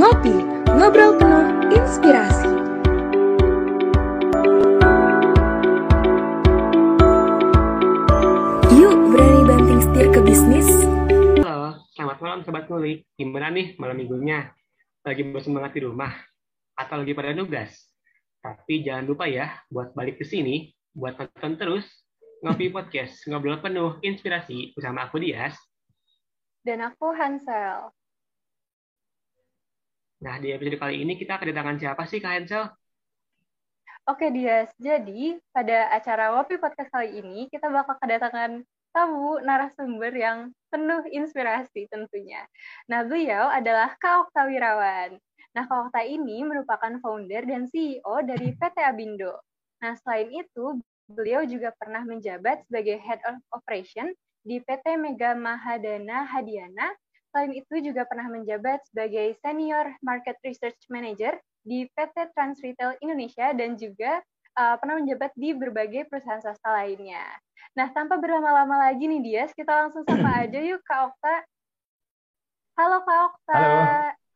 Ngopi, ngobrol penuh inspirasi. Yuk berani banting setir ke bisnis. Halo, selamat malam Sobat Ngulik. Gimana nih malam minggunya? Lagi bersemangat di rumah? Atau lagi pada nugas? Tapi jangan lupa ya, buat balik ke sini, buat nonton terus, Ngopi Podcast, ngobrol penuh inspirasi bersama aku Dias. Dan aku Hansel. Nah, di episode kali ini kita kedatangan siapa sih Kak Hansel? Oke Dias, jadi pada acara Wopi Podcast kali ini kita bakal kedatangan tamu narasumber yang penuh inspirasi tentunya. Nah, beliau adalah Kak Okta Wirawan. Nah, Kak Okta ini merupakan founder dan CEO dari PT Abindo. Nah, selain itu, beliau juga pernah menjabat sebagai Head of Operation di PT Mega Mahadana Hadiana. Selain itu juga pernah menjabat sebagai Senior Market Research Manager di PT Trans Retail Indonesia dan juga uh, pernah menjabat di berbagai perusahaan swasta lainnya. Nah, tanpa berlama-lama lagi nih Dias, kita langsung sapa aja yuk Kak Okta. Halo Kak Okta. Halo,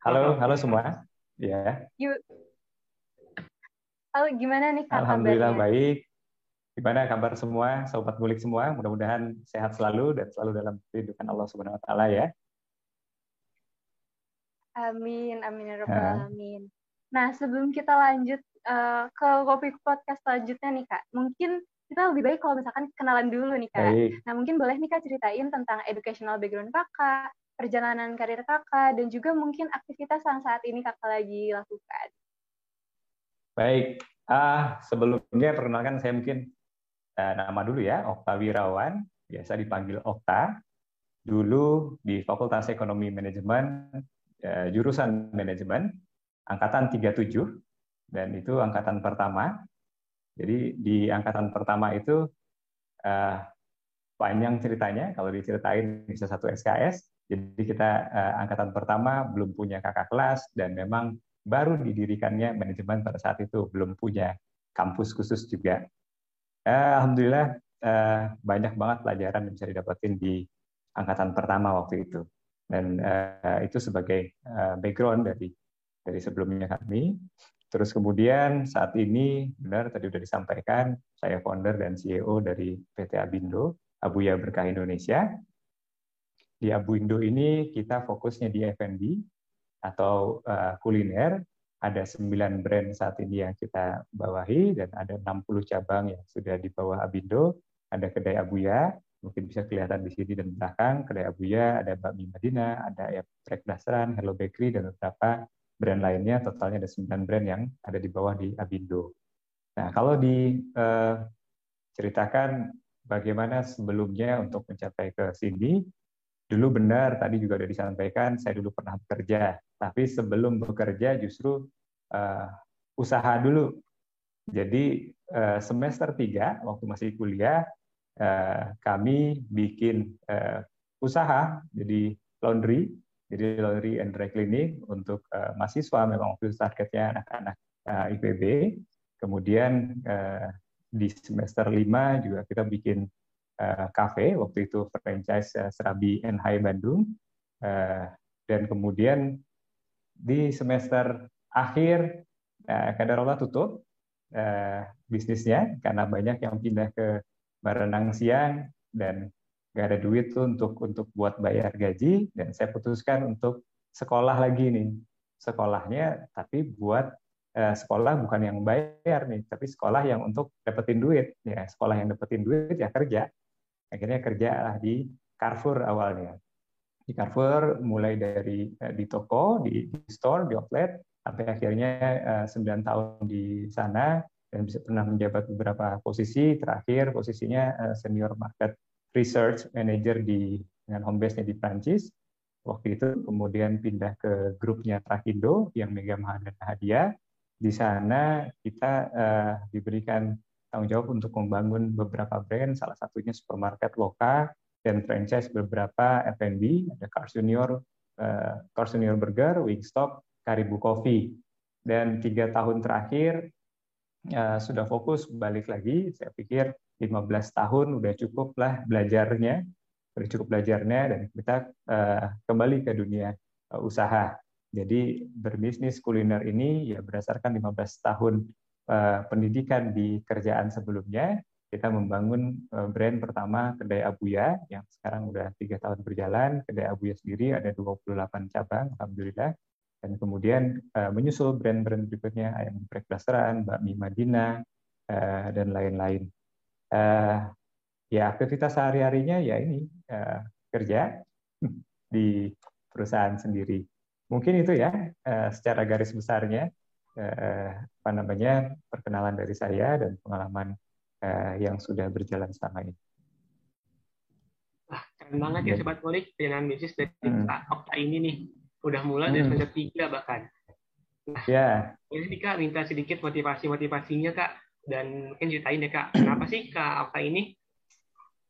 halo, halo semua. Ya. Yuk. Halo, gimana nih Kak Alhamdulillah kabarnya? baik. Gimana kabar semua, sobat mulik semua? Mudah-mudahan sehat selalu dan selalu dalam kehidupan Allah Subhanahu wa taala ya. Amin, amin ya rabbal alamin. Nah, sebelum kita lanjut uh, ke topik podcast selanjutnya nih Kak, mungkin kita lebih baik kalau misalkan kenalan dulu nih Kak. Baik. Nah, mungkin boleh nih Kak ceritain tentang educational background Kakak, perjalanan karir Kakak, dan juga mungkin aktivitas yang saat ini Kakak lagi lakukan. Baik. Ah, sebelumnya perkenalkan saya mungkin eh, nama dulu ya, Okta Wirawan, biasa dipanggil Okta. Dulu di Fakultas Ekonomi Manajemen jurusan manajemen angkatan 37 dan itu angkatan pertama. Jadi di angkatan pertama itu eh, panjang ceritanya kalau diceritain bisa satu SKS. Jadi kita eh, angkatan pertama belum punya kakak kelas dan memang baru didirikannya manajemen pada saat itu belum punya kampus khusus juga. Eh, Alhamdulillah eh, banyak banget pelajaran yang bisa didapetin di angkatan pertama waktu itu dan eh, itu sebagai eh, background dari dari sebelumnya kami. Terus kemudian saat ini benar tadi sudah disampaikan saya founder dan CEO dari PT Abindo Abuya Berkah Indonesia. Di Abuindo ini kita fokusnya di F&B atau uh, kuliner. Ada 9 brand saat ini yang kita bawahi dan ada 60 cabang yang sudah di bawah Abindo. Ada kedai Abuya, mungkin bisa kelihatan di sini dan belakang. Kedai Abuya, ada Bakmi Madinah, ada ya Trek Dasran, Hello Bakery, dan beberapa brand lainnya. Totalnya ada 9 brand yang ada di bawah di Abindo. Nah, kalau diceritakan bagaimana sebelumnya untuk mencapai ke sini, dulu benar tadi juga sudah disampaikan saya dulu pernah bekerja tapi sebelum bekerja justru uh, usaha dulu jadi uh, semester 3 waktu masih kuliah kami bikin uh, usaha jadi laundry jadi laundry and dry cleaning untuk uh, mahasiswa memang itu targetnya anak-anak uh, IPB kemudian di semester 5 juga kita bikin uh, waktu itu franchise uh, Serabi NHI Bandung. Dan kemudian di semester akhir uh, tutup uh, bisnisnya karena banyak yang pindah ke Barenang Siang dan nggak ada duit tuh untuk untuk buat bayar gaji dan saya putuskan untuk sekolah lagi nih. Sekolahnya tapi buat uh, sekolah bukan yang bayar nih tapi sekolah yang untuk dapetin duit. Ya sekolah yang dapetin duit ya kerja. Akhirnya kerja lah di Carrefour awalnya. Di Carrefour mulai dari uh, di toko di, di store di outlet sampai akhirnya uh, 9 tahun di sana dan bisa pernah menjabat beberapa posisi. Terakhir posisinya uh, senior market research manager di dengan home base-nya di Prancis. Waktu itu kemudian pindah ke grupnya Trakindo yang Mega Mahadana Hadiah di sana kita uh, diberikan tanggung jawab untuk membangun beberapa brand, salah satunya supermarket lokal dan franchise beberapa F&B, ada Cars Junior, uh, Cars Junior Burger, Wingstop, Karibu Coffee. Dan tiga tahun terakhir uh, sudah fokus balik lagi, saya pikir 15 tahun udah cukup lah belajarnya, udah cukup belajarnya dan kita uh, kembali ke dunia uh, usaha Jadi berbisnis kuliner ini ya berdasarkan 15 tahun pendidikan di kerjaan sebelumnya, kita membangun brand pertama kedai Abuya yang sekarang udah tiga tahun berjalan. Kedai Abuya sendiri ada 28 cabang, alhamdulillah. Dan kemudian menyusul brand-brand berikutnya ayam geprek blasteran, bakmi Madinah, dan lain-lain. Ya aktivitas sehari-harinya ya ini kerja di perusahaan sendiri. Mungkin itu ya secara garis besarnya apa namanya perkenalan dari saya dan pengalaman yang sudah berjalan selama ini. Wah, keren banget ya Sobat Kulik dengan bisnis dari hmm. Okta ini nih. Udah mulai dari hmm. semester tiga bahkan. Nah, ya. Ini Kak minta sedikit motivasi-motivasinya Kak. Dan mungkin ceritain deh Kak, kenapa sih Kak Okta ini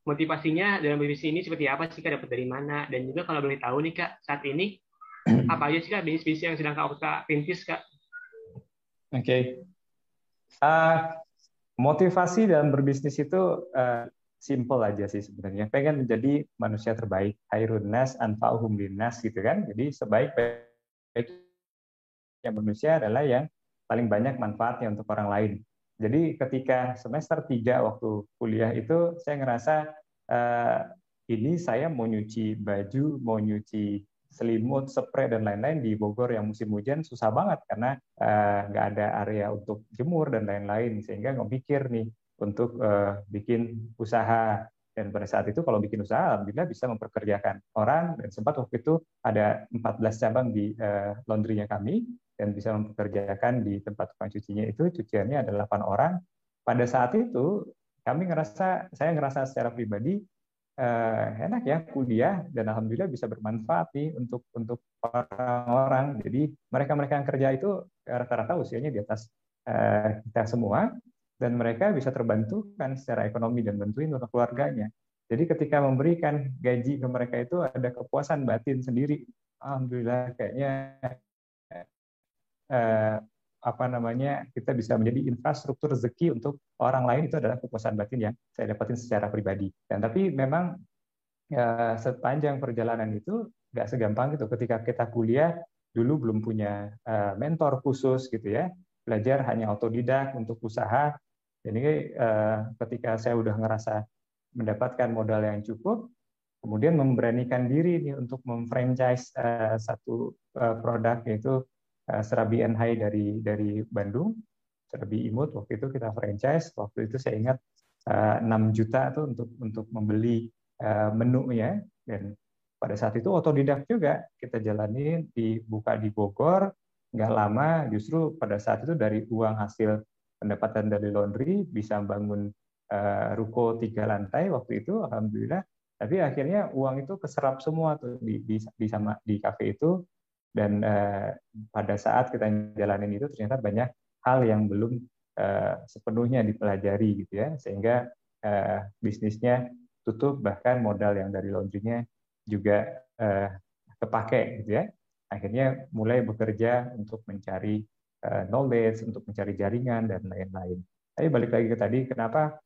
motivasinya dalam bisnis ini seperti apa sih kak dapat dari mana dan juga kalau boleh tahu nih kak saat ini apa aja sih kak bisnis-bisnis yang sedang kak Okta rintis kak? Oke, okay. uh, motivasi dalam berbisnis itu uh, simple aja sih sebenarnya. Pengen menjadi manusia terbaik, hairun nas anfa'uhum linnas gitu kan. Jadi sebaik-baiknya manusia adalah yang paling banyak manfaatnya untuk orang lain. Jadi ketika semester 3 waktu kuliah itu saya ngerasa uh, ini saya mau nyuci baju, mau nyuci selimut, spray dan lain-lain di Bogor yang musim hujan susah banget karena uh, nggak ada area untuk jemur dan lain-lain sehingga nggak pikir nih untuk uh, bikin usaha dan pada saat itu kalau bikin usaha alhamdulillah bisa memperkerjakan orang dan sempat waktu itu ada 14 cabang di uh, laundrynya kami dan bisa mempekerjakan di tempat tukang cucinya itu cuciannya ada 8 orang. Pada saat itu kami ngerasa saya ngerasa secara pribadi eh, enak ya kuliah dan alhamdulillah bisa bermanfaat nih untuk untuk orang-orang. Jadi mereka-mereka yang kerja itu rata-rata usianya di atas kita semua dan mereka bisa terbantukan secara ekonomi dan bantuin untuk keluarganya. Jadi ketika memberikan gaji ke mereka itu ada kepuasan batin sendiri. Alhamdulillah kayaknya eh, apa namanya kita bisa menjadi infrastruktur rezeki untuk orang lain itu adalah kepuasan batin yang saya dapatin secara pribadi. Dan tapi memang eh, sepanjang perjalanan itu nggak segampang itu ketika kita kuliah dulu belum punya eh, mentor khusus gitu ya belajar hanya otodidak untuk usaha jadi eh, ketika saya udah ngerasa mendapatkan modal yang cukup kemudian memberanikan diri nih untuk memfranchise eh, satu eh, produk yaitu Serabi Enhai dari dari Bandung, Serabi Imut. Waktu itu kita franchise. Waktu itu saya ingat 6 eh, juta tuh untuk untuk membeli uh, menunya dan pada saat itu otodidak juga kita jalani dibuka di Bogor. Nggak lama justru pada saat itu dari uang hasil pendapatan dari laundry bisa bangun uh, ruko tiga lantai waktu itu alhamdulillah. Tapi akhirnya uang itu keserap semua tuh di di, di sama di kafe itu. Dan uh, pada saat kita jalanin itu ternyata banyak hal yang belum uh, sepenuhnya dipelajari gitu ya. Sehingga uh, bisnisnya tutup bahkan modal yang dari laundrynya juga uh, kepake gitu ya. Akhirnya mulai bekerja untuk mencari knowledge untuk mencari jaringan dan lain-lain tapi balik lagi ke tadi kenapa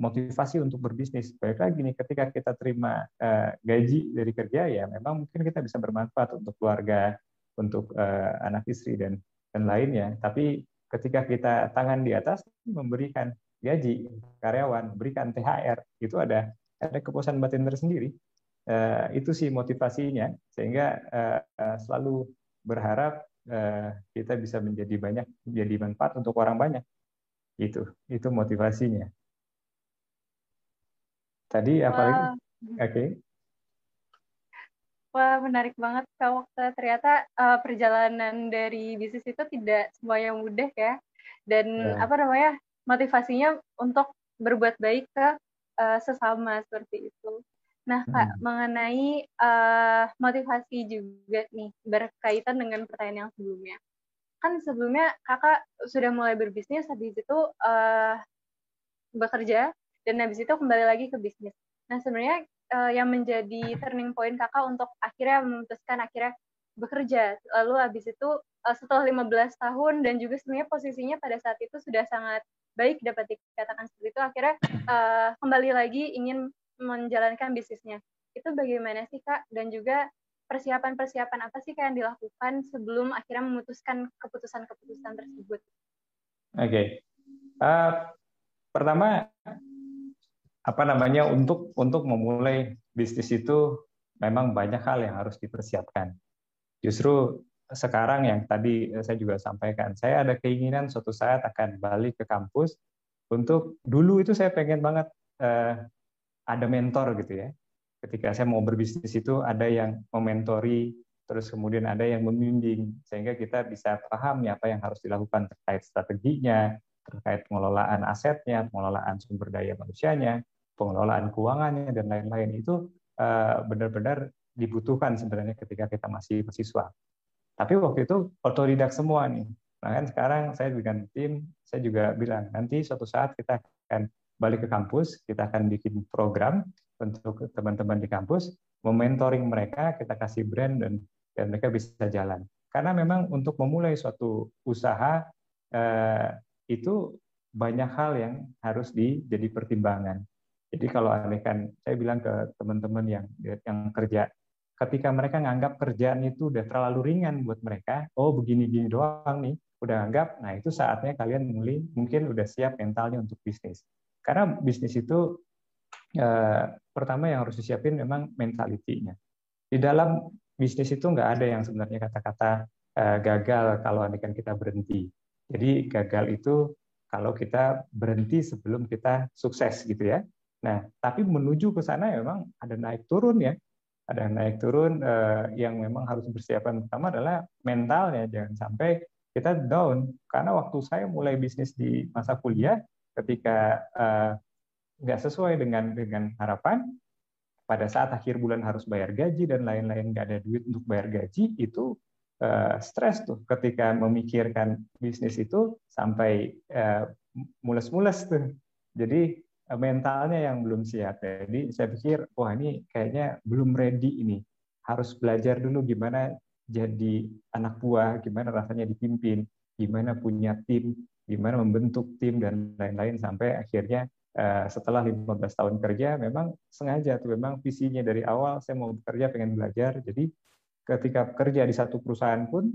motivasi untuk berbisnis. Balik lagi nih, ketika kita terima uh, gaji dari kerja ya, memang mungkin kita bisa bermanfaat untuk keluarga, untuk anak istri dan dan lainnya. Tapi ketika kita tangan di atas memberikan gaji karyawan, berikan THR, itu ada ada kepuasan batin tersendiri. Itu sih motivasinya, sehingga selalu berharap kita bisa menjadi banyak, menjadi manfaat untuk orang banyak. Itu, itu motivasinya. Tadi apa lagi? Oke. Okay. Wah, menarik banget Kak Waktu. Ternyata uh, perjalanan dari bisnis itu tidak semuanya mudah ya. Dan yeah. apa namanya, motivasinya untuk berbuat baik ke uh, sesama seperti itu. Nah, Kak, hmm. mengenai uh, motivasi juga nih, berkaitan dengan pertanyaan yang sebelumnya. Kan sebelumnya Kakak sudah mulai berbisnis, habis itu uh, bekerja, dan habis itu kembali lagi ke bisnis. Nah, sebenarnya uh, yang menjadi turning point kakak untuk akhirnya memutuskan akhirnya bekerja. Lalu habis itu uh, setelah 15 tahun dan juga sebenarnya posisinya pada saat itu sudah sangat baik dapat dikatakan seperti itu akhirnya uh, kembali lagi ingin menjalankan bisnisnya. Itu bagaimana sih Kak? Dan juga persiapan-persiapan apa sih yang dilakukan sebelum akhirnya memutuskan keputusan-keputusan tersebut? Oke, okay. uh, pertama apa namanya untuk untuk memulai bisnis itu memang banyak hal yang harus dipersiapkan. Justru sekarang yang tadi saya juga sampaikan, saya ada keinginan suatu saat akan balik ke kampus untuk dulu itu saya pengen banget uh, ada mentor gitu ya ketika saya mau berbisnis itu ada yang mementori, terus kemudian ada yang membimbing, sehingga kita bisa paham ya apa yang harus dilakukan terkait strateginya, terkait pengelolaan asetnya, pengelolaan sumber daya manusianya, pengelolaan keuangannya, dan lain-lain. Itu eh, benar-benar dibutuhkan sebenarnya ketika kita masih mahasiswa. Tapi waktu itu otodidak semua nih. Nah kan sekarang saya dengan tim, saya juga bilang, nanti suatu saat kita akan balik ke kampus, kita akan bikin program untuk teman-teman di kampus, mementoring mereka, kita kasih brand dan dan mereka bisa jalan. Karena memang untuk memulai suatu usaha eh, itu banyak hal yang harus dijadi pertimbangan. Jadi kalau kan saya bilang ke teman-teman yang yang kerja, ketika mereka nganggap kerjaan itu udah terlalu ringan buat mereka, oh begini-gini doang nih, udah anggap, nah itu saatnya kalian mulai mungkin udah siap mentalnya untuk bisnis. Karena bisnis itu eh, pertama yang harus disiapin memang mentalitinya. Di dalam bisnis itu nggak ada yang sebenarnya kata-kata eh, gagal kalau kan kita berhenti. Jadi gagal itu kalau kita berhenti sebelum kita sukses gitu ya. Nah, tapi menuju ke sana memang ada naik turun ya. Ada naik turun eh, yang memang harus persiapan pertama adalah mentalnya. Jangan sampai kita down. Karena waktu saya mulai bisnis di masa kuliah, ketika eh, nggak sesuai dengan dengan harapan pada saat akhir bulan harus bayar gaji dan lain-lain nggak ada duit untuk bayar gaji itu uh, stres tuh. Ketika memikirkan bisnis itu sampai uh, mules-mules tuh. Jadi mentalnya yang belum siap. Jadi saya pikir wah ini kayaknya belum ready ini. Harus belajar dulu gimana jadi anak buah gimana rasanya dipimpin gimana punya tim gimana membentuk tim dan lain-lain sampai akhirnya Eh, setelah 15 tahun kerja memang sengaja tuh memang visinya dari awal saya mau bekerja pengen belajar. Jadi ketika kerja di satu perusahaan pun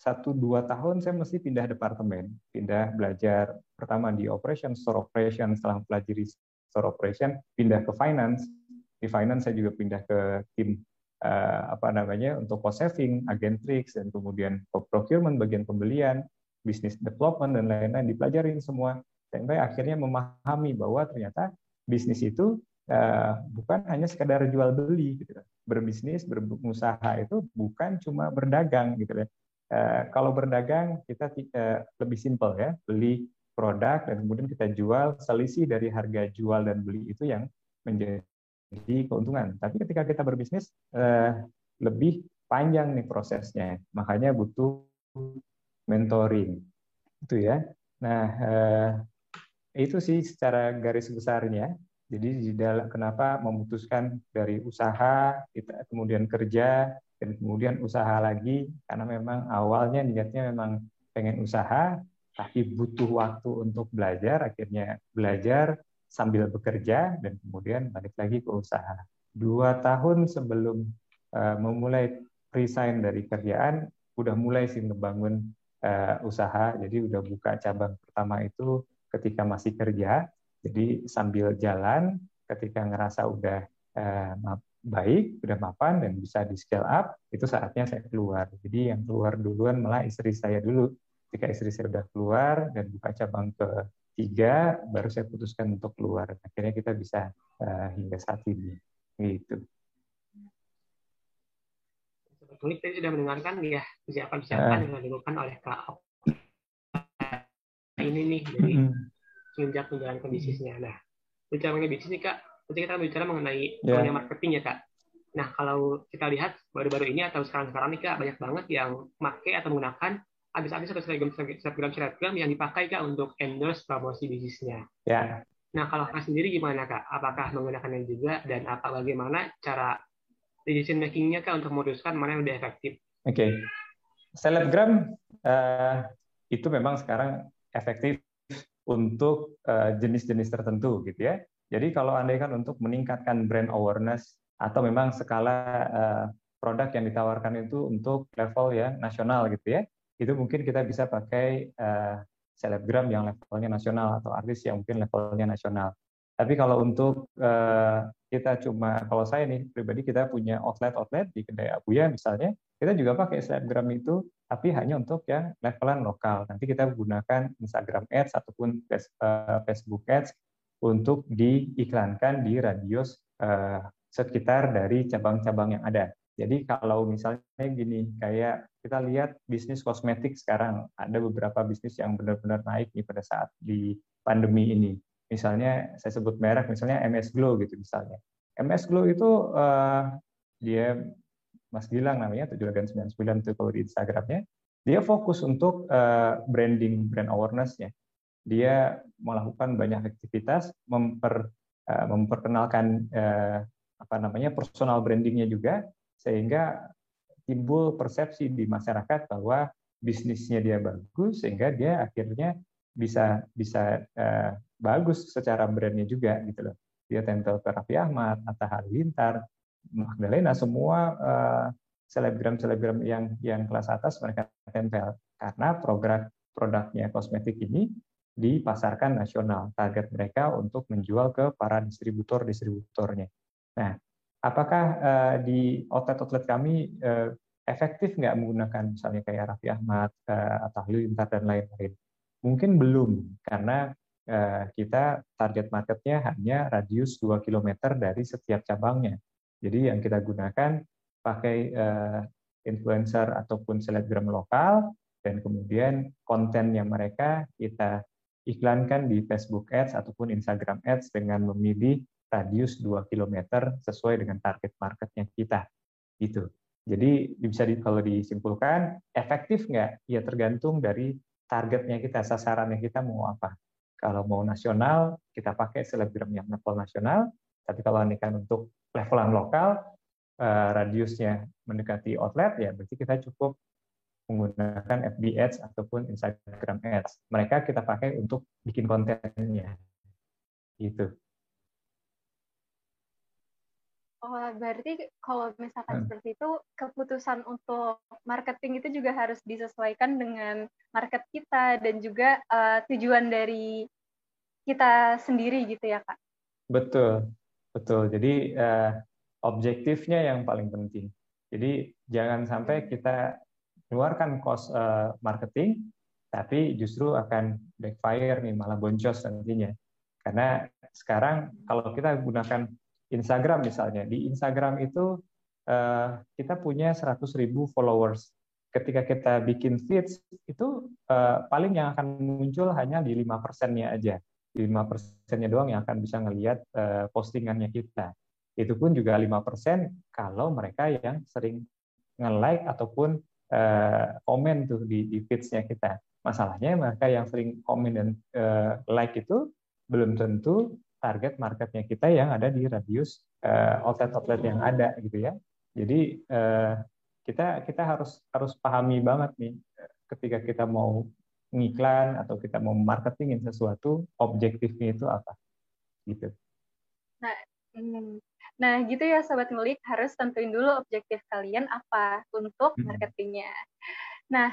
satu dua tahun saya mesti pindah departemen. Pindah belajar pertama di operation store operation. Setelah pelajari store operation pindah ke finance. Di finance saya juga pindah ke tim uh, apa namanya untuk cost saving, agent tricks dan kemudian procurement bagian pembelian, business development dan lain-lain dipelajarin semua. Sampai akhirnya memahami bahwa ternyata bisnis itu uh, bukan hanya sekadar jual beli gitu berbisnis berusaha itu bukan cuma berdagang gitu uh, kalau berdagang kita uh, lebih simpel ya beli produk dan kemudian kita jual selisih dari harga jual dan beli itu yang menjadi keuntungan. Tapi ketika kita berbisnis uh, lebih panjang nih prosesnya. Makanya butuh mentoring itu ya nah itu sih secara garis besarnya. Jadi di dalam kenapa memutuskan dari usaha, kita kemudian kerja, dan kemudian usaha lagi karena memang awalnya niatnya memang pengen usaha, tapi butuh waktu untuk belajar, akhirnya belajar sambil bekerja dan kemudian balik lagi ke usaha. Dua tahun sebelum uh, memulai resign dari kerjaan, udah mulai sih ngebangun uh, usaha, jadi udah buka cabang pertama itu ketika masih kerja. Jadi sambil jalan, ketika ngerasa udah eh, baik, udah mapan dan bisa di scale up, itu saatnya saya keluar. Jadi yang keluar duluan malah istri saya dulu. Ketika istri saya udah keluar dan buka cabang ke tiga, baru saya putuskan untuk keluar. Akhirnya kita bisa uh, hingga saat ini. Gitu. Sebetulnya kita sudah mendengarkan ya persiapan-persiapan uh. yang dilakukan oleh Kak ini nih jadi semenjak menjalankan bisnisnya. Nah, bicara mengenai bisnis nih kak, nanti kita bicara mengenai yeah. marketing ya kak. Nah, kalau kita lihat baru-baru ini atau sekarang-sekarang nih kak, banyak banget yang make atau menggunakan habis-habis atau selebgram-selebgram yang dipakai kak untuk endorse promosi bisnisnya. Ya. Yeah. Nah, kalau kak sendiri gimana kak? Apakah menggunakannya juga dan apa bagaimana cara decision makingnya kak untuk memutuskan mana yang lebih efektif? Oke, okay. selebgram uh, itu memang sekarang efektif untuk eh, jenis-jenis tertentu gitu ya. Jadi kalau andai kan untuk meningkatkan brand awareness atau memang skala uh, produk yang ditawarkan itu untuk level yang nasional gitu ya, itu mungkin kita bisa pakai uh, selebgram yang levelnya nasional atau artis yang mungkin levelnya nasional. Tapi kalau untuk uh, kita cuma, kalau saya nih pribadi kita punya outlet-outlet di kedai Abuya misalnya, kita juga pakai selebgram itu, tapi hanya untuk yang levelan lokal. Nanti kita gunakan Instagram Ads ataupun eh, Facebook Ads untuk diiklankan di radius uh, sekitar dari cabang-cabang yang ada. Jadi kalau misalnya gini, kayak kita lihat bisnis kosmetik sekarang, ada beberapa bisnis yang benar-benar naik nih pada saat di pandemi ini misalnya saya sebut merek misalnya MS Glow gitu misalnya. MS Glow itu uh, dia Mas Gilang namanya 799 itu kalau di Instagramnya. Dia fokus untuk uh, branding brand awareness-nya. Dia melakukan banyak aktivitas memper uh, memperkenalkan uh, apa namanya personal brandingnya juga sehingga timbul persepsi di masyarakat bahwa bisnisnya dia bagus sehingga dia akhirnya bisa bisa uh, bagus secara brandnya juga gitu loh. Dia tempel ke Raffi Ahmad, Atta Halilintar, Magdalena, semua uh, selebgram-selebgram yang yang kelas atas mereka tempel karena program produknya kosmetik ini dipasarkan nasional. Target mereka untuk menjual ke para distributor-distributornya. Nah, apakah uh, di outlet-outlet kami uh, efektif nggak menggunakan misalnya kayak Raffi Ahmad, uh, atau Halilintar dan lain-lain? Mungkin belum, karena Eh, kita target marketnya hanya radius 2 km dari setiap cabangnya. Jadi yang kita gunakan pakai eh, influencer ataupun selebgram lokal, dan kemudian konten yang mereka kita iklankan di Facebook Ads ataupun Instagram Ads dengan memilih radius 2 km sesuai dengan target marketnya kita. Gitu. Jadi bisa di, kalau disimpulkan, efektif nggak? Ya tergantung dari targetnya kita, sasarannya kita mau apa. Kalau mau nasional, kita pakai selebgram yang level nasional. Tapi kalau ini kan untuk levelan lokal, eh, radiusnya mendekati outlet, ya berarti kita cukup menggunakan FB Ads ataupun Instagram Ads. Mereka kita pakai untuk bikin kontennya. Gitu. Oh, berarti kalau misalkan hmm. seperti itu, keputusan untuk marketing itu juga harus disesuaikan dengan market kita dan juga uh, tujuan dari kita sendiri gitu ya kak. Betul, betul. Jadi uh, objektifnya yang paling penting. Jadi jangan sampai kita keluarkan cost uh, marketing, tapi justru akan backfire nih, malah boncos nantinya. Karena sekarang kalau kita gunakan Instagram misalnya, di Instagram itu uh, kita punya 100.000 followers. Ketika kita bikin feeds, itu uh, paling yang akan muncul hanya di lima persennya aja lima persennya doang yang akan bisa ngelihat uh, postingannya kita. Itu pun juga lima persen kalau mereka yang sering nge-like ataupun komen tuh di, di feeds-nya kita. Masalahnya mereka yang sering komen dan like itu belum tentu target marketnya kita yang ada di radius outlet-outlet uh, yang ada gitu ya. Jadi uh, kita kita harus harus pahami banget nih ketika kita mau ngiklan atau kita mau marketingin sesuatu, objektifnya itu apa? Gitu. Nah, hmm. nah gitu ya sobat ngulik harus tentuin dulu objektif kalian apa untuk hmm. marketingnya. Nah,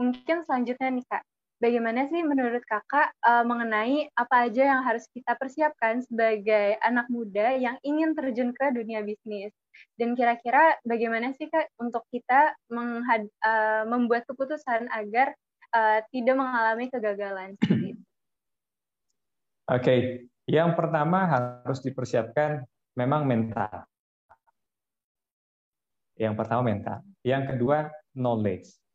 mungkin selanjutnya nih kak, bagaimana sih menurut kakak uh, mengenai apa aja yang harus kita persiapkan sebagai anak muda yang ingin terjun ke dunia bisnis? Dan kira-kira bagaimana sih kak untuk kita uh, membuat keputusan agar uh, tidak mengalami kegagalan. Oke, okay. yang pertama harus dipersiapkan memang mental. Yang pertama mental. Yang kedua knowledge.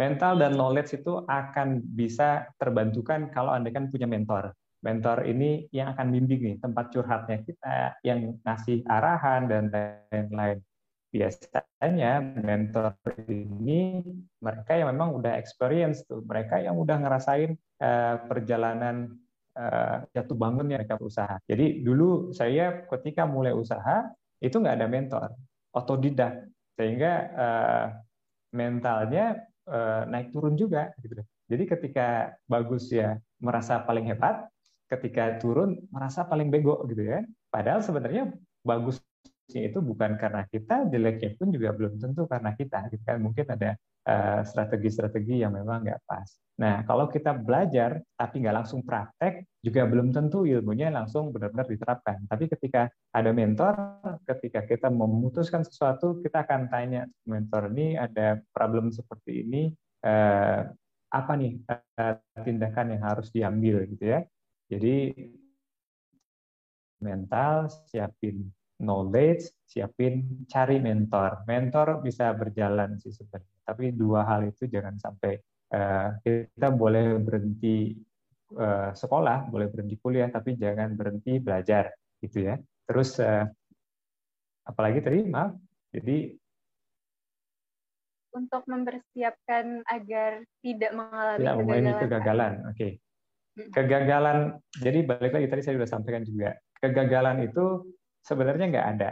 Mental dan knowledge itu akan bisa terbantukan kalau Anda kan punya mentor. Mentor ini yang akan bimbing nih tempat curhatnya kita, yang ngasih arahan dan lain-lain biasanya mentor ini mereka yang memang udah experience tuh, mereka yang udah ngerasain uh, perjalanan uh, jatuh bangunnya mereka berusaha. Jadi dulu saya ketika mulai usaha itu nggak ada mentor, otodidak, sehingga uh, mentalnya uh, naik turun juga. Gitu. Jadi ketika bagus ya merasa paling hebat, ketika turun merasa paling bego gitu ya. Padahal sebenarnya bagus itu bukan karena kita, jeleknya pun juga belum tentu karena kita. Gitu kan mungkin ada eh, strategi-strategi yang memang nggak pas. Nah, kalau kita belajar tapi nggak langsung praktek, juga belum tentu ilmunya langsung benar-benar diterapkan. Tapi ketika ada mentor, ketika kita memutuskan sesuatu, kita akan tanya mentor ini ada problem seperti ini, eh, apa nih eh, tindakan yang harus diambil gitu ya. Jadi mental, siapin knowledge, siapin cari mentor. Mentor bisa berjalan sih sebenarnya, tapi dua hal itu jangan sampai Eh, kita boleh berhenti eh, sekolah, boleh berhenti kuliah, tapi jangan berhenti belajar, gitu ya. Terus eh, apalagi tadi, maaf, jadi untuk mempersiapkan agar tidak mengalami tidak mengalami kegagalan. Oke. Okay. Kegagalan, jadi balik lagi tadi saya sudah sampaikan juga. Kegagalan itu sebenarnya nggak ada.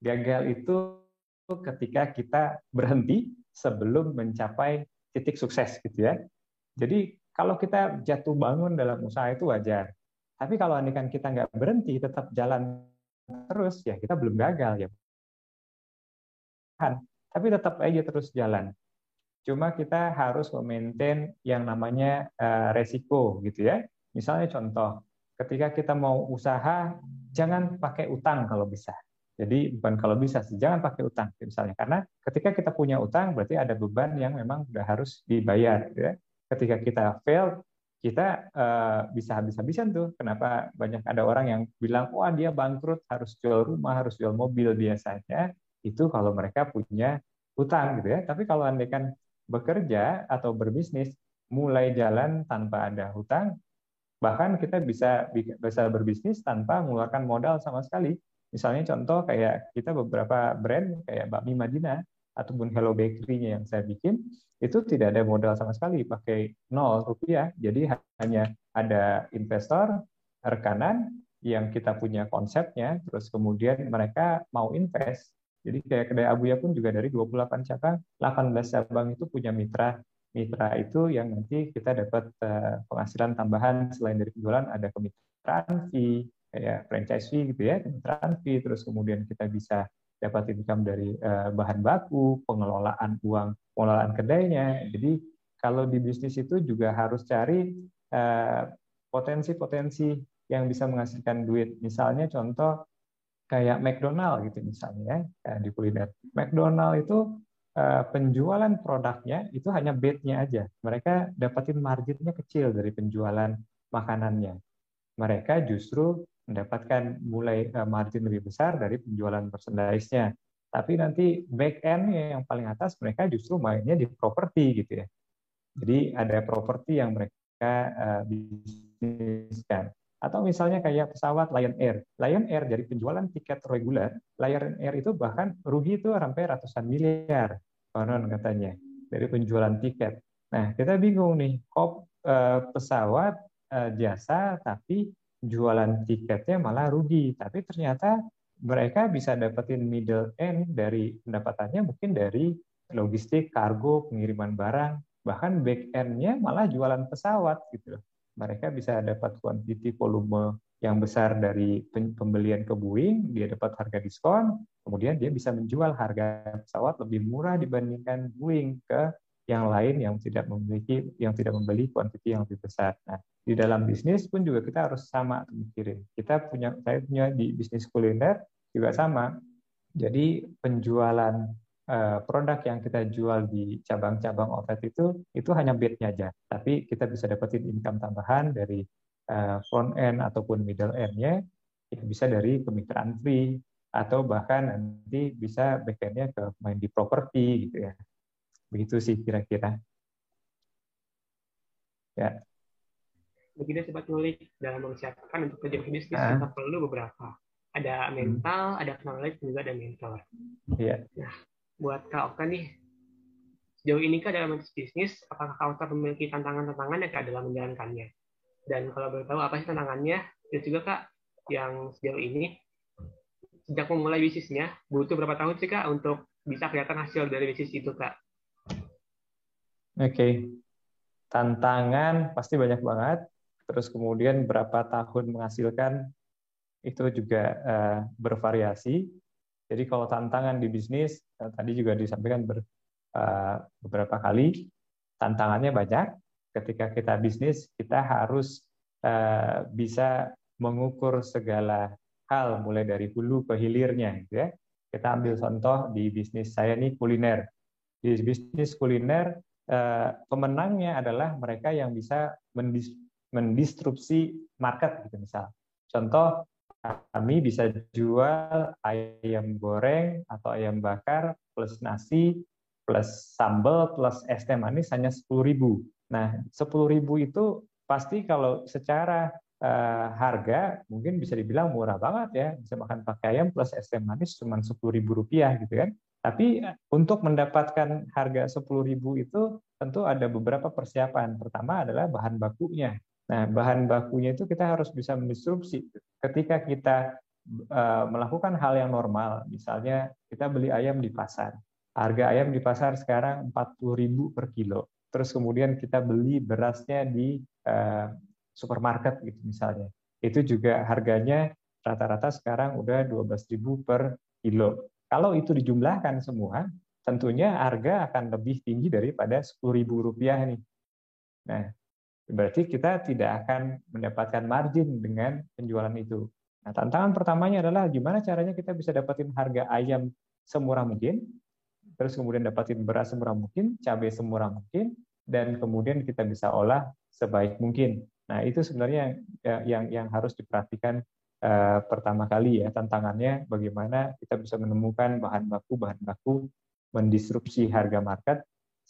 Gagal itu ketika kita berhenti sebelum mencapai titik sukses gitu ya. Jadi kalau kita jatuh bangun dalam usaha itu wajar. Tapi kalau andikan kita nggak berhenti, tetap jalan terus, ya kita belum gagal ya. Tapi tetap aja terus jalan. Cuma kita harus memaintain yang namanya uh, resiko gitu ya. Misalnya contoh, ketika kita mau usaha, jangan pakai utang kalau bisa. Jadi bukan kalau bisa sih, jangan pakai utang misalnya. Karena ketika kita punya utang berarti ada beban yang memang sudah harus dibayar. Ya. Ketika kita fail, kita uh, bisa habis-habisan tuh. Kenapa banyak ada orang yang bilang, wah dia bangkrut, harus jual rumah, harus jual mobil biasanya. Itu kalau mereka punya utang gitu ya. Tapi kalau anda kan bekerja atau berbisnis, mulai jalan tanpa ada hutang, bahkan kita bisa bisa berbisnis tanpa mengeluarkan modal sama sekali Misalnya contoh kayak kita beberapa brand kayak Bakmi Madinah ataupun Hello Bakery-nya yang saya bikin itu tidak ada modal sama sekali pakai nol rupiah. Jadi hanya ada investor, rekanan yang kita punya konsepnya, terus kemudian mereka mau invest. Jadi kayak kedai Abuya pun juga dari 28 cabang, 18 cabang itu punya mitra. Mitra itu yang nanti kita dapat eh, penghasilan tambahan selain dari penjualan ada kemitraan fee, kayak franchise fee gitu ya, kemitraan fee, terus kemudian kita bisa dapat income dari uh, bahan baku, pengelolaan uang, pengelolaan kedainya. Jadi kalau di bisnis itu juga harus cari eh, potensi-potensi yang bisa menghasilkan duit. Misalnya contoh kayak McDonald gitu misalnya ya, di kuliner. McDonald itu penjualan produknya itu hanya bed-nya aja. Mereka dapatin marginnya kecil dari penjualan makanannya. Mereka justru mendapatkan mulai eh, margin lebih besar dari penjualan merchandise-nya. Tapi nanti back end yang paling atas mereka justru mainnya di properti gitu ya. Jadi ada properti yang mereka uh, bisniskan. Atau misalnya kayak pesawat Lion Air. Lion Air dari penjualan tiket reguler, Lion Air itu bahkan rugi itu sampai ratusan miliar konon katanya dari penjualan tiket. Nah, kita bingung nih, kok uh, pesawat uh, jasa tapi jualan tiketnya malah rugi. Tapi ternyata mereka bisa dapetin middle end dari pendapatannya mungkin dari logistik, kargo, pengiriman barang, bahkan back end-nya malah jualan pesawat gitu Mereka bisa dapat quantity volume yang besar dari pembelian ke Boeing, dia dapat harga diskon, kemudian dia bisa menjual harga pesawat lebih murah dibandingkan Boeing ke yang lain yang tidak memiliki yang tidak membeli kuantiti yang lebih besar. Nah, di dalam bisnis pun juga kita harus sama mikirin. Kita punya saya punya di bisnis kuliner juga sama. Jadi penjualan produk yang kita jual di cabang-cabang outlet itu itu hanya bednya aja. Tapi kita bisa dapetin income tambahan dari uh, front end ataupun middle end-nya. Itu bisa dari kemitraan free atau bahkan nanti bisa back end-nya ke main di properti gitu ya. Begitu sih kira-kira. Ya. Begitu sobat ngulik dalam mempersiapkan untuk kerja bisnis uh. kita perlu beberapa. Ada hmm. mental, hmm. ada knowledge, juga ada mentor. Iya. Nah, buat Kak Oka nih, sejauh ini Kak dalam bisnis, apakah Kak Oka memiliki tantangan-tantangan ya Kak dalam menjalankannya? Dan kalau boleh tahu apa sih tantangannya? Dan juga Kak, yang sejauh ini, sejak memulai bisnisnya, butuh berapa tahun sih Kak untuk bisa kelihatan hasil dari bisnis itu Kak? Oke, okay. tantangan pasti banyak banget. Terus kemudian berapa tahun menghasilkan itu juga uh, bervariasi. Jadi kalau tantangan di bisnis, eh, tadi juga disampaikan ber, uh, beberapa kali, tantangannya banyak. Ketika kita bisnis, kita harus uh, bisa mengukur segala hal, mulai dari hulu ke hilirnya. Gitu ya. Kita ambil contoh di bisnis saya ini kuliner. Di bisnis kuliner, uh, pemenangnya adalah mereka yang bisa mendis mendistrupsi market, gitu misal. Contoh, kami bisa jual ayam goreng atau ayam bakar plus nasi plus sambal plus es teh manis hanya 10.000. Nah, 10.000 itu pasti kalau secara uh, harga mungkin bisa dibilang murah banget ya. Bisa makan pakai ayam plus es teh manis cuma 10.000 rupiah gitu kan. Tapi untuk mendapatkan harga 10.000 itu tentu ada beberapa persiapan. Pertama adalah bahan bakunya. Nah, bahan bakunya itu kita harus bisa mendistrupsi. Ketika kita uh, melakukan hal yang normal, misalnya kita beli ayam di pasar, harga ayam di pasar sekarang 40.000 per kilo. Terus kemudian kita beli berasnya di uh, supermarket gitu misalnya. Itu juga harganya rata-rata sekarang udah 12.000 per kilo. Kalau itu dijumlahkan semua, tentunya harga akan lebih tinggi daripada 10.000 rupiah nih. Nah, berarti kita tidak akan mendapatkan margin dengan penjualan itu. Nah, tantangan pertamanya adalah gimana caranya kita bisa dapetin harga ayam semurah mungkin, terus kemudian dapetin beras semurah mungkin, cabai semurah mungkin, dan kemudian kita bisa olah sebaik mungkin. Nah, itu sebenarnya yang yang, yang harus diperhatikan uh, pertama kali ya tantangannya bagaimana kita bisa menemukan bahan baku bahan baku mendisrupsi harga market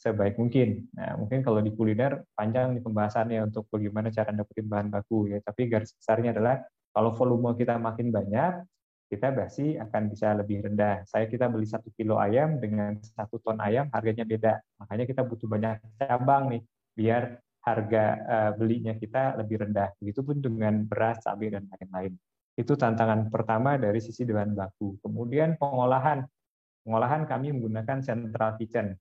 sebaik mungkin. Nah, mungkin kalau di kuliner panjang nih pembahasannya untuk bagaimana cara dapetin bahan baku ya. Tapi garis besarnya adalah kalau volume kita makin banyak, kita pasti akan bisa lebih rendah. Saya kita beli satu kilo ayam dengan satu ton ayam harganya beda. Makanya kita butuh banyak cabang nih biar harga uh, belinya kita lebih rendah. Begitupun dengan beras, cabai dan lain-lain. Itu tantangan pertama dari sisi bahan baku. Kemudian pengolahan. Pengolahan kami menggunakan central kitchen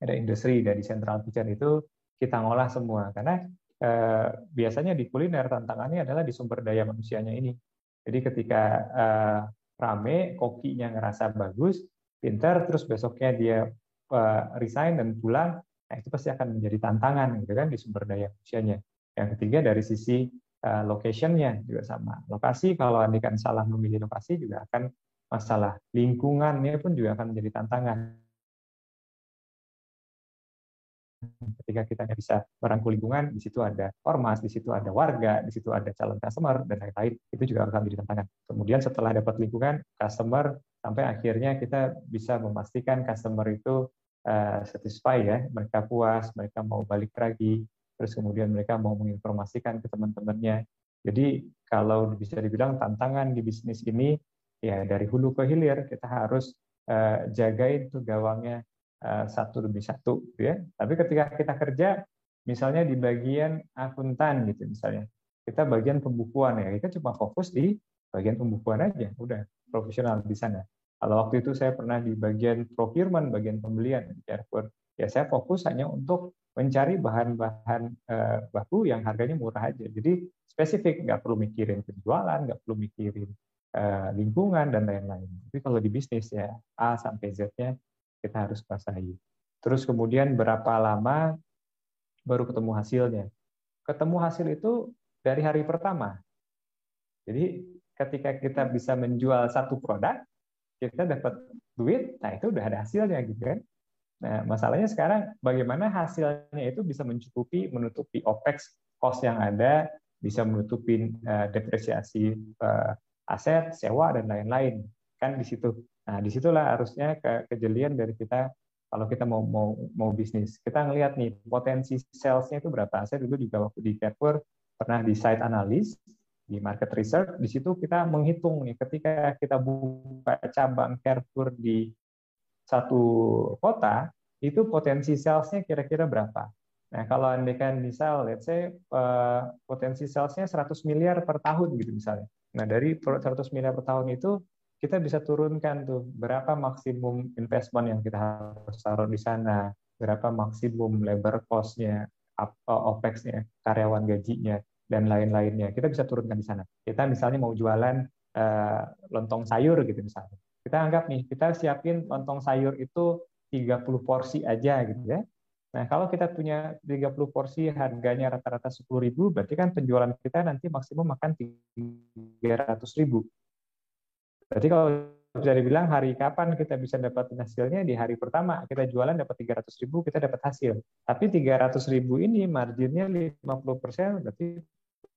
ada industri dari central kitchen itu kita ngolah semua karena eh, biasanya di kuliner tantangannya adalah di sumber daya manusianya ini. Jadi ketika eh, rame, kokinya ngerasa bagus, pinter, terus besoknya dia eh, resign dan pulang, nah itu pasti akan menjadi tantangan gitu kan di sumber daya manusianya. Yang ketiga dari sisi uh, locationnya juga sama. Lokasi kalau andikan salah memilih lokasi juga akan masalah. Lingkungannya pun juga akan menjadi tantangan ketika kita bisa merangkul lingkungan, di situ ada ormas, di situ ada warga, di situ ada calon customer, dan lain-lain, itu juga akan menjadi tantangan. Kemudian setelah dapat lingkungan, customer, sampai akhirnya kita bisa memastikan customer itu uh, satisfy ya, mereka puas, mereka mau balik lagi, terus kemudian mereka mau menginformasikan ke teman-temannya. Jadi kalau bisa dibilang tantangan di bisnis ini, ya dari hulu ke hilir, kita harus uh, jagain tuh gawangnya satu demi satu gitu ya. Tapi ketika kita kerja misalnya di bagian akuntan gitu misalnya. Kita bagian pembukuan ya, kita cuma fokus di bagian pembukuan aja, udah profesional di sana. Kalau waktu itu saya pernah di bagian procurement, bagian pembelian di ya saya fokus hanya untuk mencari bahan-bahan eh, baku yang harganya murah aja. Jadi spesifik, nggak perlu mikirin penjualan, nggak perlu mikirin eh, lingkungan dan lain-lain. Tapi kalau di bisnis ya A sampai Z-nya kita harus basahi. Terus kemudian berapa lama baru ketemu hasilnya. Ketemu hasil itu dari hari pertama. Jadi ketika kita bisa menjual satu produk, kita dapat duit, nah itu udah ada hasilnya gitu kan. Nah, masalahnya sekarang bagaimana hasilnya itu bisa mencukupi menutupi OPEX cost yang ada, bisa menutupi uh, depresiasi uh, aset, sewa dan lain-lain. Kan di situ. Nah, di situlah harusnya ke kejelian dari kita kalau kita mau mau mau bisnis. Kita ngelihat nih potensi salesnya itu berapa. Saya dulu juga waktu di Carrefour pernah di site analis di market research. Di situ kita menghitung nih ketika kita buka cabang Carrefour di satu kota itu potensi salesnya kira-kira berapa. Nah, kalau andaikan misal, let's say, uh, potensi salesnya 100 miliar per tahun gitu misalnya. Nah, dari 100 miliar per tahun itu, kita bisa turunkan tuh berapa maksimum investment yang kita harus taruh di sana, berapa maksimum labor cost-nya, OPEX-nya, karyawan gajinya, dan lain-lainnya. Kita bisa turunkan di sana. Kita misalnya mau jualan uh, lontong sayur gitu misalnya. Kita anggap nih, kita siapin lontong sayur itu 30 porsi aja gitu ya. Nah, kalau kita punya 30 porsi harganya rata-rata 10.000, berarti kan penjualan kita nanti maksimum makan 300.000. Berarti kalau bisa dibilang hari kapan kita bisa dapat hasilnya? Di hari pertama kita jualan dapat 300 ribu kita dapat hasil. Tapi 300 ribu ini marginnya 50 persen berarti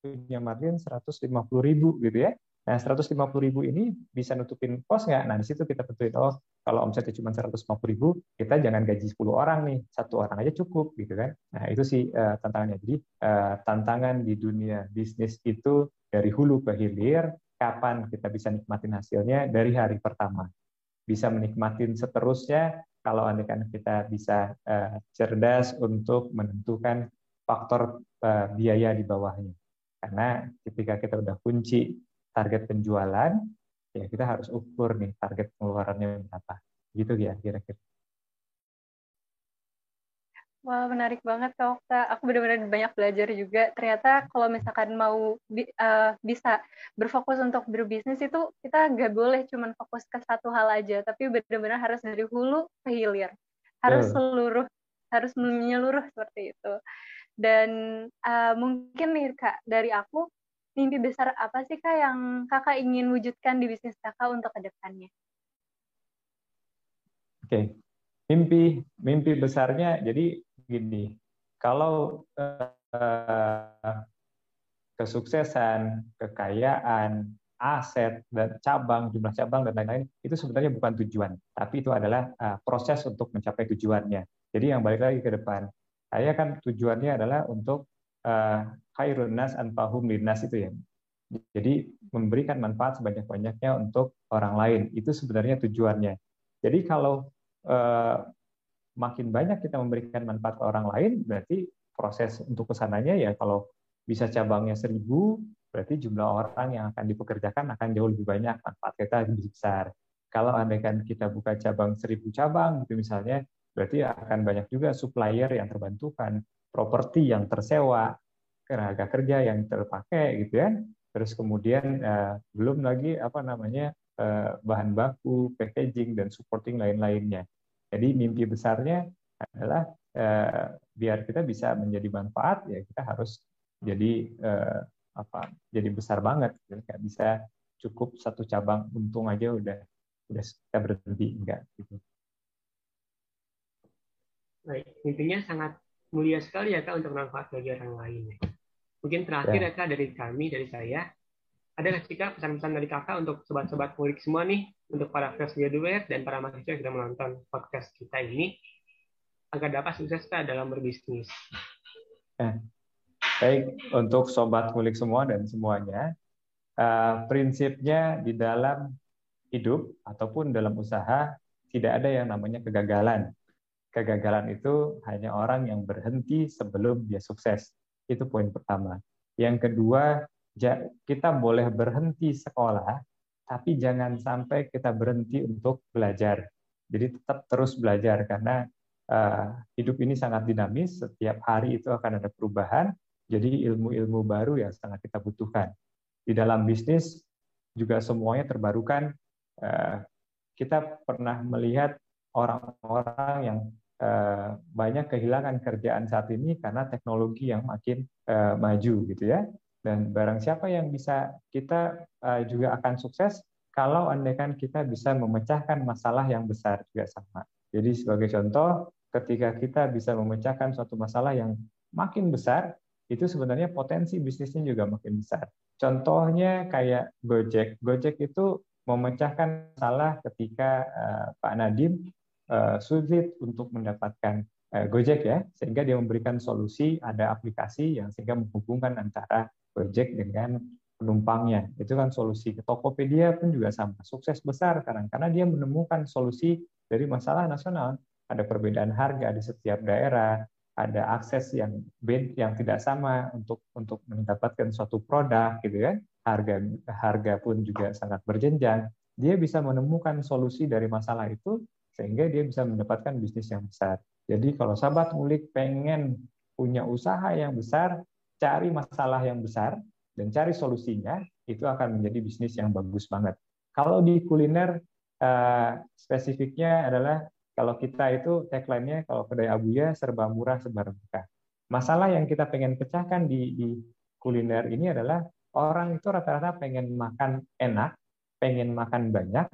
punya margin 150 ribu gitu ya. Nah 150 ribu ini bisa nutupin kos nggak? Nah di situ kita tentuin oh kalau omsetnya cuma 150 ribu kita jangan gaji 10 orang nih. Satu orang aja cukup gitu kan. Nah itu sih uh, tantangannya. Jadi uh, tantangan di dunia bisnis itu dari hulu ke hilir kapan kita bisa nikmatin hasilnya dari hari pertama. Bisa menikmatin seterusnya kalau kan kita bisa uh, cerdas untuk menentukan faktor uh, biaya di bawahnya. Karena ketika kita udah kunci target penjualan, ya kita harus ukur nih target pengeluarannya berapa. Gitu ya kira-kira. Wah, menarik banget Kak Okta. Aku benar-benar banyak belajar juga. Ternyata kalau misalkan mau bi uh, bisa berfokus untuk berbisnis itu kita nggak boleh cuma fokus ke satu hal aja, tapi benar-benar harus dari hulu ke hilir. Harus yeah. seluruh, harus menyeluruh seperti itu. Dan uh, mungkin nih Kak, dari aku, mimpi besar apa sih Kak yang Kakak ingin wujudkan di bisnis Kakak untuk ke depannya? Oke, okay. mimpi mimpi besarnya jadi gini, kalau uh, kesuksesan, kekayaan, aset dan cabang, jumlah cabang dan lain-lain itu sebenarnya bukan tujuan, tapi itu adalah uh, proses untuk mencapai tujuannya. Jadi yang balik lagi ke depan, saya kan tujuannya adalah untuk uh, khairun nas anfahum linnas itu ya. Jadi memberikan manfaat sebanyak-banyaknya untuk orang lain itu sebenarnya tujuannya. Jadi kalau makin banyak kita memberikan manfaat ke orang lain, berarti proses untuk ke sananya ya kalau bisa cabangnya seribu, berarti jumlah orang yang akan dipekerjakan akan jauh lebih banyak, manfaat kita lebih besar. Kalau andaikan kita buka cabang seribu cabang, gitu misalnya, berarti akan banyak juga supplier yang terbantukan, properti yang tersewa, tenaga kerja yang terpakai, gitu ya. Terus kemudian eh, belum lagi apa namanya eh, bahan baku, packaging dan supporting lain-lainnya. Jadi mimpi besarnya adalah eh, biar kita bisa menjadi manfaat ya kita harus jadi eh, apa jadi besar banget nggak bisa cukup satu cabang untung aja udah udah kita berhenti enggak gitu. Baik, mimpinya sangat mulia sekali ya kak untuk manfaat bagi orang lain. Ya. Mungkin terakhir ya, ya kak dari kami dari saya ada nggak sih pesan-pesan dari kakak untuk sobat-sobat murid semua nih untuk para fresh graduate dan para mahasiswa yang sudah menonton podcast kita ini agar dapat sukses kak dalam berbisnis. Eh, baik untuk sobat mulik semua dan semuanya uh, prinsipnya di dalam hidup ataupun dalam usaha tidak ada yang namanya kegagalan. Kegagalan itu hanya orang yang berhenti sebelum dia sukses. Itu poin pertama. Yang kedua, kita boleh berhenti sekolah, tapi jangan sampai kita berhenti untuk belajar. Jadi tetap terus belajar karena uh, hidup ini sangat dinamis, setiap hari itu akan ada perubahan, jadi ilmu-ilmu baru yang sangat kita butuhkan. Di dalam bisnis juga semuanya terbarukan. Uh, kita pernah melihat orang-orang yang uh, banyak kehilangan kerjaan saat ini karena teknologi yang makin maju gitu ya dan barang siapa yang bisa kita uh, juga akan sukses kalau andaikan kita bisa memecahkan masalah yang besar juga sama. Jadi sebagai contoh, ketika kita bisa memecahkan suatu masalah yang makin besar, itu sebenarnya potensi bisnisnya juga makin besar. Contohnya kayak Gojek. Gojek itu memecahkan masalah ketika uh, Pak Nadim uh, sulit untuk mendapatkan Gojek ya, sehingga dia memberikan solusi ada aplikasi yang sehingga menghubungkan antara Gojek dengan penumpangnya. Itu kan solusi. Tokopedia pun juga sama. Sukses besar karena karena dia menemukan solusi dari masalah nasional. Ada perbedaan harga di setiap daerah, ada akses yang bed yang tidak sama untuk untuk mendapatkan suatu produk gitu kan. Harga harga pun juga sangat berjenjang. Dia bisa menemukan solusi dari masalah itu sehingga dia bisa mendapatkan bisnis yang besar. Jadi kalau sahabat ngulik pengen punya usaha yang besar, cari masalah yang besar dan cari solusinya, itu akan menjadi bisnis yang bagus banget. Kalau di kuliner, uh, spesifiknya adalah kalau kita itu tagline-nya kalau kedai Abuya serba murah serba berkah. Masalah yang kita pengen pecahkan di, di kuliner ini adalah orang itu rata-rata pengen makan enak, pengen makan banyak,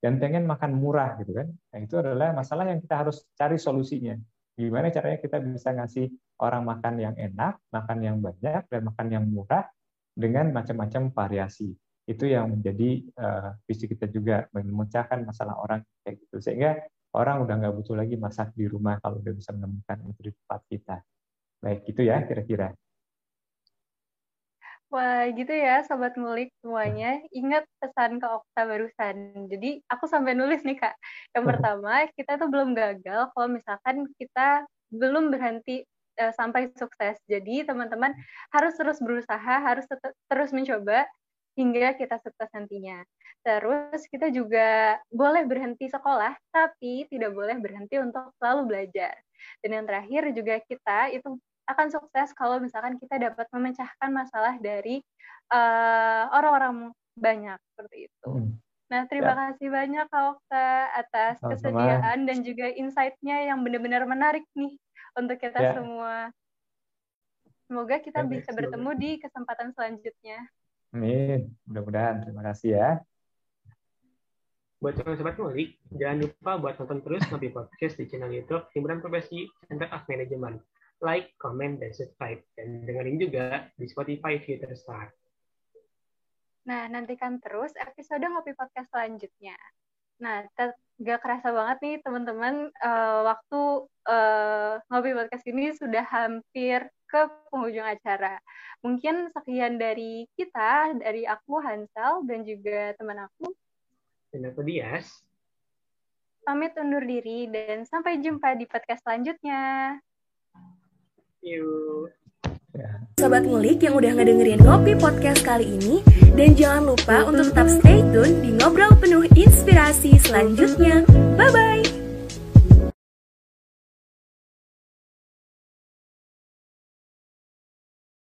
dan pengen makan murah gitu kan. Nah, itu adalah masalah yang kita harus cari solusinya. Gimana caranya kita bisa ngasih orang makan yang enak, makan yang banyak, dan makan yang murah dengan macam-macam variasi. Itu yang menjadi uh, visi kita juga memecahkan masalah orang kayak gitu. Sehingga orang udah nggak butuh lagi masak di rumah kalau udah bisa menemukan itu di tempat kita. Baik, gitu ya kira-kira. Wah, gitu ya Sobat Ngulik semuanya. Ingat pesan ke Okta barusan. Jadi aku sampai nulis nih Kak. Yang pertama, kita tuh belum gagal kalau misalkan kita belum berhenti uh, sampai sukses. Jadi teman-teman harus terus berusaha, harus terus mencoba hingga kita sukses nantinya. Terus kita juga boleh berhenti sekolah, tapi tidak boleh berhenti untuk selalu belajar. Dan yang terakhir juga kita itu akan sukses kalau misalkan kita dapat memecahkan masalah dari uh, orang-orang banyak seperti itu. Hmm. Nah, terima ya. kasih banyak Kak Okta atas Sama-sama. kesediaan dan juga insight-nya yang benar-benar menarik nih untuk kita ya. semua. Semoga kita ya, bisa bertemu di kesempatan selanjutnya. Amin. Mudah-mudahan. Terima kasih ya. Buat sobat ngulik, jangan lupa buat nonton terus Ngopi Podcast di channel YouTube Himpunan Profesi Center of Management like, comment, dan subscribe. Dan dengerin juga di Spotify Future Star. Nah, nantikan terus episode Ngopi Podcast selanjutnya. Nah, gak kerasa banget nih teman-teman, uh, waktu uh, Ngopi Podcast ini sudah hampir ke penghujung acara. Mungkin sekian dari kita, dari aku Hansel dan juga teman aku. Dan aku Dias. Pamit undur diri dan sampai jumpa di podcast selanjutnya you. Sobat ngulik yang udah ngedengerin Ngopi Podcast kali ini Dan jangan lupa untuk tetap stay tune di Ngobrol Penuh Inspirasi selanjutnya Bye-bye